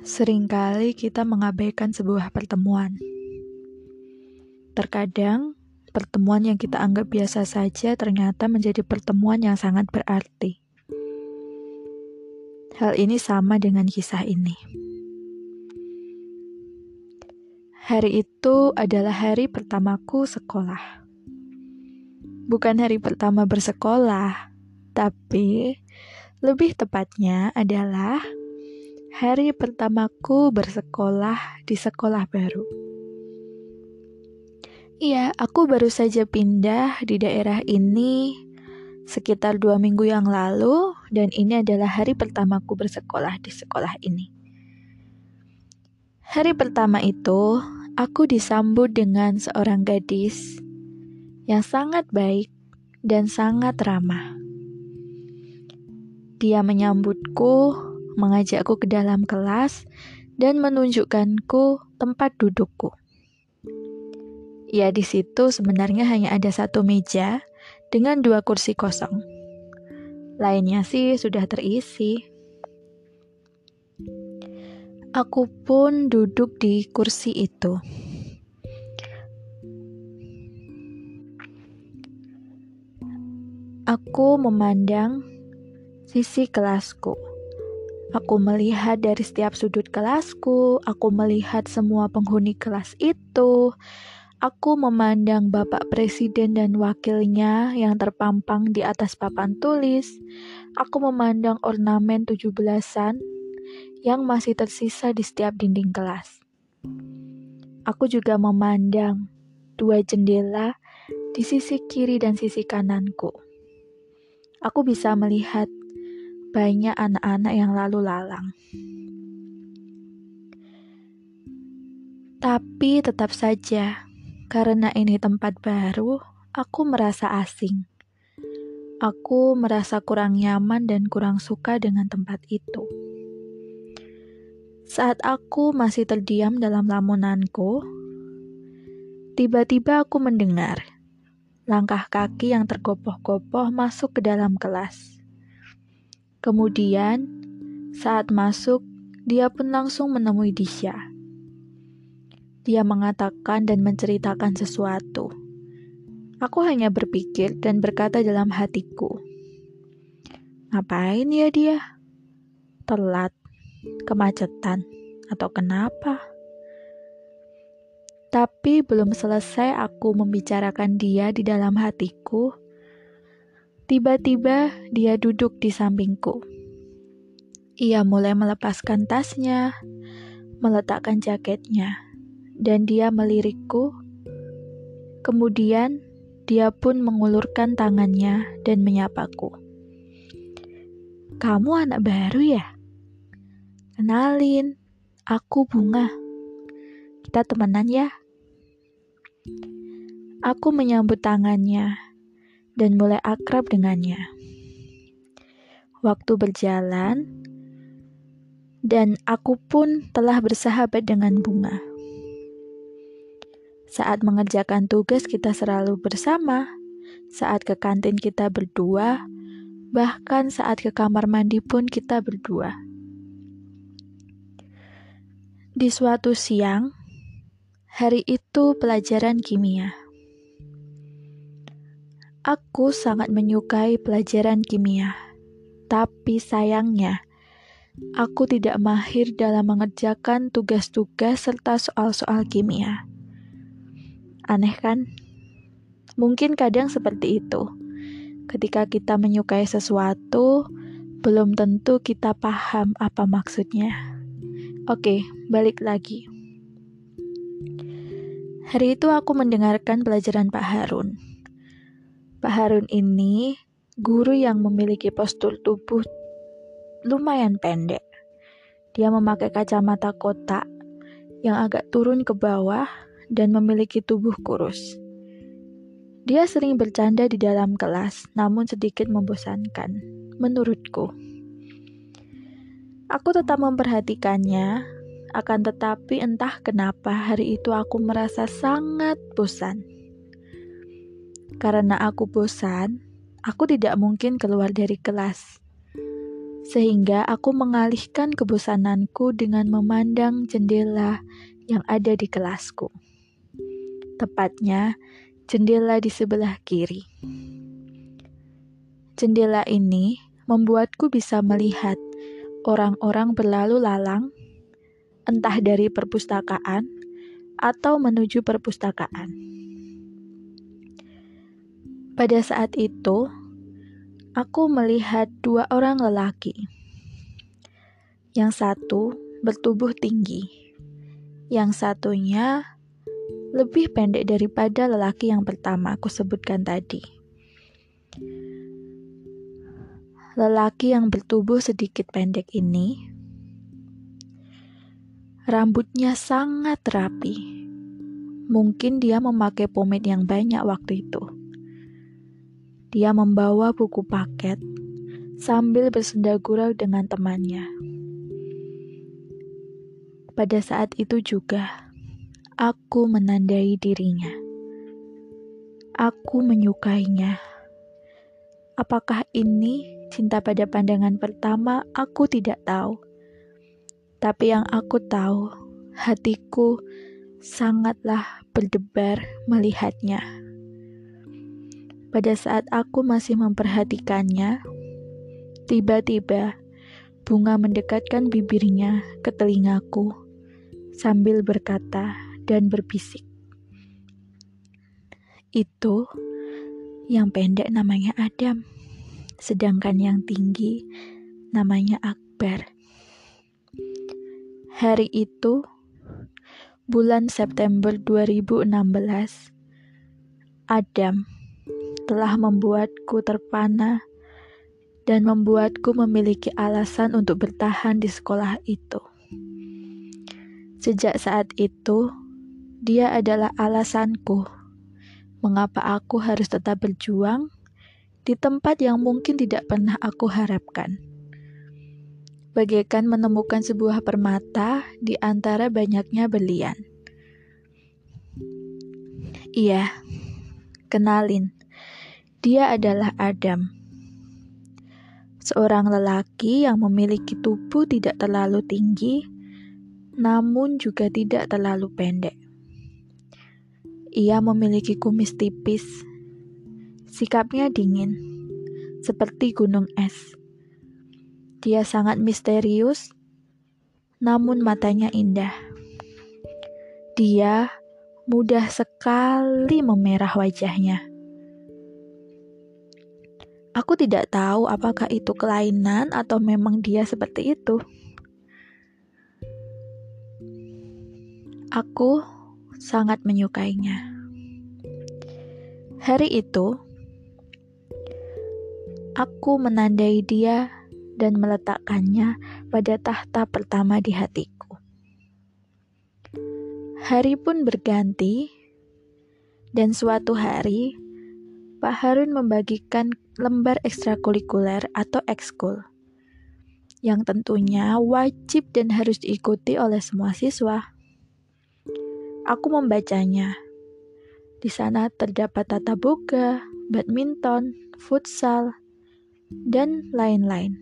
Seringkali kita mengabaikan sebuah pertemuan. Terkadang, pertemuan yang kita anggap biasa saja ternyata menjadi pertemuan yang sangat berarti. Hal ini sama dengan kisah ini. Hari itu adalah hari pertamaku sekolah. Bukan hari pertama bersekolah, tapi lebih tepatnya adalah hari pertamaku bersekolah di sekolah baru. Iya, aku baru saja pindah di daerah ini sekitar dua minggu yang lalu, dan ini adalah hari pertamaku bersekolah di sekolah ini. Hari pertama itu, aku disambut dengan seorang gadis yang sangat baik dan sangat ramah. Dia menyambutku mengajakku ke dalam kelas, dan menunjukkanku tempat dudukku. Ya, di situ sebenarnya hanya ada satu meja dengan dua kursi kosong. Lainnya sih sudah terisi. Aku pun duduk di kursi itu. Aku memandang sisi kelasku. Aku melihat dari setiap sudut kelasku, aku melihat semua penghuni kelas itu. Aku memandang Bapak Presiden dan wakilnya yang terpampang di atas papan tulis. Aku memandang ornamen tujuh belasan yang masih tersisa di setiap dinding kelas. Aku juga memandang dua jendela di sisi kiri dan sisi kananku. Aku bisa melihat banyak anak-anak yang lalu lalang. Tapi tetap saja, karena ini tempat baru, aku merasa asing. Aku merasa kurang nyaman dan kurang suka dengan tempat itu. Saat aku masih terdiam dalam lamunanku, tiba-tiba aku mendengar langkah kaki yang tergopoh-gopoh masuk ke dalam kelas. Kemudian, saat masuk, dia pun langsung menemui Disha. Dia mengatakan dan menceritakan sesuatu. Aku hanya berpikir dan berkata dalam hatiku, "Ngapain ya dia? Telat, kemacetan, atau kenapa?" Tapi belum selesai aku membicarakan dia di dalam hatiku, Tiba-tiba dia duduk di sampingku. Ia mulai melepaskan tasnya, meletakkan jaketnya, dan dia melirikku. Kemudian dia pun mengulurkan tangannya dan menyapaku. Kamu anak baru ya? Kenalin, aku Bunga. Kita temenan ya? Aku menyambut tangannya dan mulai akrab dengannya. Waktu berjalan, dan aku pun telah bersahabat dengan bunga. Saat mengerjakan tugas, kita selalu bersama. Saat ke kantin, kita berdua. Bahkan saat ke kamar mandi pun, kita berdua. Di suatu siang, hari itu pelajaran kimia. Aku sangat menyukai pelajaran kimia, tapi sayangnya aku tidak mahir dalam mengerjakan tugas-tugas serta soal-soal kimia. Aneh kan? Mungkin kadang seperti itu. Ketika kita menyukai sesuatu, belum tentu kita paham apa maksudnya. Oke, balik lagi. Hari itu aku mendengarkan pelajaran Pak Harun. Pak Harun ini guru yang memiliki postur tubuh lumayan pendek. Dia memakai kacamata kotak yang agak turun ke bawah dan memiliki tubuh kurus. Dia sering bercanda di dalam kelas, namun sedikit membosankan, menurutku. Aku tetap memperhatikannya, akan tetapi entah kenapa hari itu aku merasa sangat bosan. Karena aku bosan, aku tidak mungkin keluar dari kelas. sehingga aku mengalihkan kebosananku dengan memandang jendela yang ada di kelasku. Tepatnya, jendela di sebelah kiri. Jendela ini membuatku bisa melihat orang-orang berlalu lalang, entah dari perpustakaan atau menuju perpustakaan. Pada saat itu, aku melihat dua orang lelaki. Yang satu bertubuh tinggi, yang satunya lebih pendek daripada lelaki yang pertama aku sebutkan tadi. Lelaki yang bertubuh sedikit pendek ini, rambutnya sangat rapi. Mungkin dia memakai pomade yang banyak waktu itu. Dia membawa buku paket sambil bersenda gurau dengan temannya. Pada saat itu juga, aku menandai dirinya. Aku menyukainya. Apakah ini Cinta pada pandangan pertama, aku tidak tahu. Tapi yang aku tahu, hatiku sangatlah berdebar melihatnya. Pada saat aku masih memperhatikannya, tiba-tiba bunga mendekatkan bibirnya ke telingaku sambil berkata dan berbisik. Itu yang pendek namanya Adam sedangkan yang tinggi namanya Akbar. Hari itu, bulan September 2016, Adam telah membuatku terpana dan membuatku memiliki alasan untuk bertahan di sekolah itu. Sejak saat itu, dia adalah alasanku mengapa aku harus tetap berjuang di tempat yang mungkin tidak pernah aku harapkan. Bagaikan menemukan sebuah permata di antara banyaknya berlian. Iya, kenalin. Dia adalah Adam. Seorang lelaki yang memiliki tubuh tidak terlalu tinggi, namun juga tidak terlalu pendek. Ia memiliki kumis tipis Sikapnya dingin, seperti gunung es. Dia sangat misterius, namun matanya indah. Dia mudah sekali memerah wajahnya. Aku tidak tahu apakah itu kelainan atau memang dia seperti itu. Aku sangat menyukainya. Hari itu, Aku menandai dia dan meletakkannya pada tahta pertama di hatiku. Hari pun berganti, dan suatu hari Pak Harun membagikan lembar ekstrakurikuler atau ekskul yang tentunya wajib dan harus diikuti oleh semua siswa. Aku membacanya. Di sana terdapat tata boga, badminton, futsal, dan lain-lain.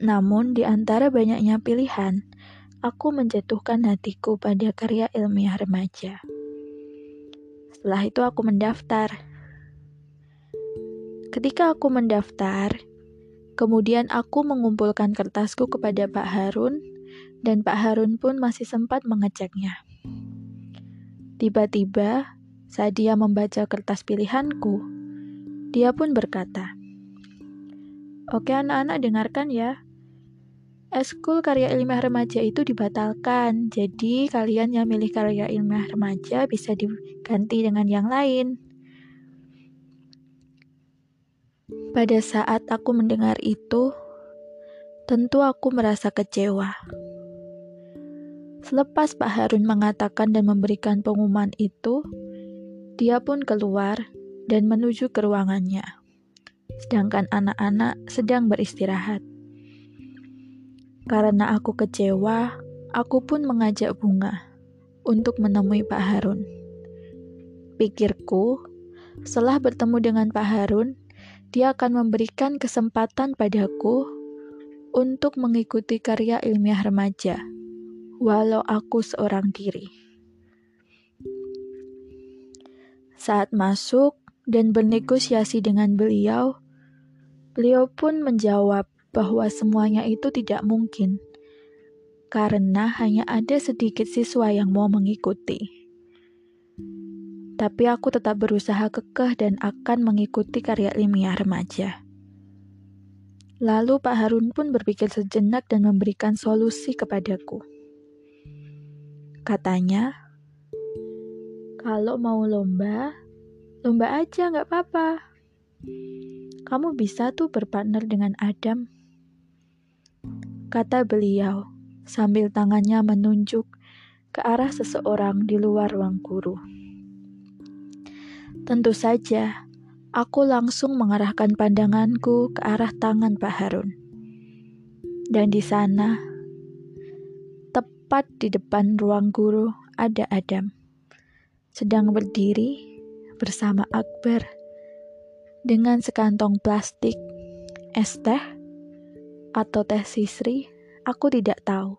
Namun, di antara banyaknya pilihan, aku menjatuhkan hatiku pada karya ilmiah remaja. Setelah itu, aku mendaftar. Ketika aku mendaftar, kemudian aku mengumpulkan kertasku kepada Pak Harun, dan Pak Harun pun masih sempat mengeceknya. Tiba-tiba, saat dia membaca kertas pilihanku, dia pun berkata, Oke anak-anak dengarkan ya. Eskul karya ilmiah remaja itu dibatalkan, jadi kalian yang milih karya ilmiah remaja bisa diganti dengan yang lain. Pada saat aku mendengar itu, tentu aku merasa kecewa. Selepas Pak Harun mengatakan dan memberikan pengumuman itu, dia pun keluar dan menuju ke ruangannya, sedangkan anak-anak sedang beristirahat. Karena aku kecewa, aku pun mengajak Bunga untuk menemui Pak Harun. Pikirku, setelah bertemu dengan Pak Harun, dia akan memberikan kesempatan padaku untuk mengikuti karya ilmiah remaja, walau aku seorang diri. Saat masuk dan bernegosiasi dengan beliau, beliau pun menjawab bahwa semuanya itu tidak mungkin karena hanya ada sedikit siswa yang mau mengikuti. Tapi aku tetap berusaha kekeh dan akan mengikuti karya ilmiah remaja. Lalu Pak Harun pun berpikir sejenak dan memberikan solusi kepadaku. Katanya, kalau mau lomba, lomba aja nggak apa-apa. Kamu bisa tuh berpartner dengan Adam. Kata beliau sambil tangannya menunjuk ke arah seseorang di luar ruang guru. Tentu saja, aku langsung mengarahkan pandanganku ke arah tangan Pak Harun. Dan di sana, tepat di depan ruang guru, ada Adam. Sedang berdiri bersama Akbar dengan sekantong plastik, es teh, atau teh sisri Aku tidak tahu.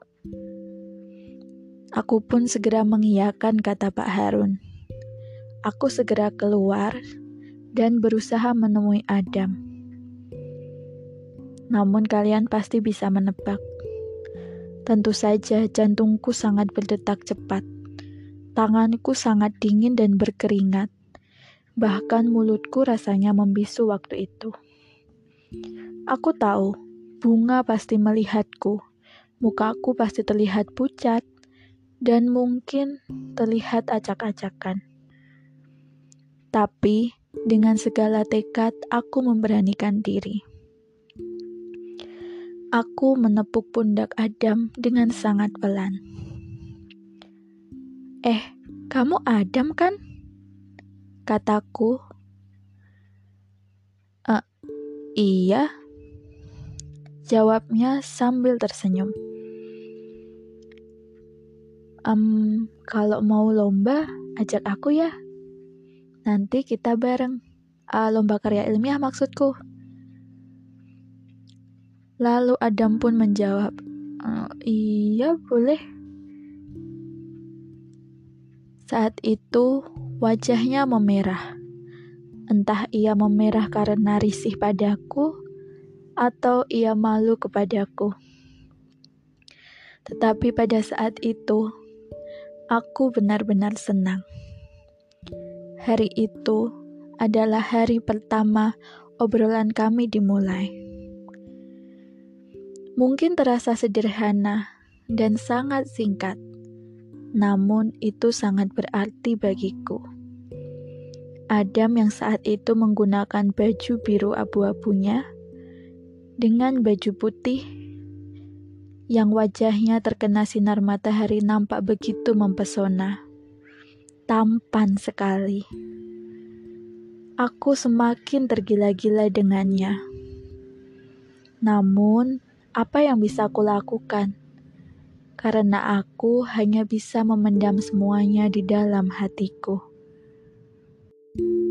Aku pun segera mengiyakan kata Pak Harun. Aku segera keluar dan berusaha menemui Adam. Namun kalian pasti bisa menebak. Tentu saja jantungku sangat berdetak cepat. Tanganku sangat dingin dan berkeringat. Bahkan mulutku rasanya membisu waktu itu. Aku tahu bunga pasti melihatku mukaku pasti terlihat pucat dan mungkin terlihat acak-acakan. Tapi dengan segala tekad aku memberanikan diri. Aku menepuk pundak Adam dengan sangat pelan. Eh, kamu Adam kan? Kataku. Uh, iya. Jawabnya sambil tersenyum um, kalau mau lomba, ajak aku ya. Nanti kita bareng. Uh, lomba karya ilmiah maksudku. Lalu Adam pun menjawab, uh, iya boleh. Saat itu wajahnya memerah. Entah ia memerah karena risih padaku atau ia malu kepadaku. Tetapi pada saat itu, Aku benar-benar senang. Hari itu adalah hari pertama obrolan kami dimulai. Mungkin terasa sederhana dan sangat singkat, namun itu sangat berarti bagiku. Adam yang saat itu menggunakan baju biru abu-abunya dengan baju putih yang wajahnya terkena sinar matahari nampak begitu mempesona. Tampan sekali. Aku semakin tergila-gila dengannya. Namun, apa yang bisa aku lakukan? Karena aku hanya bisa memendam semuanya di dalam hatiku. thank you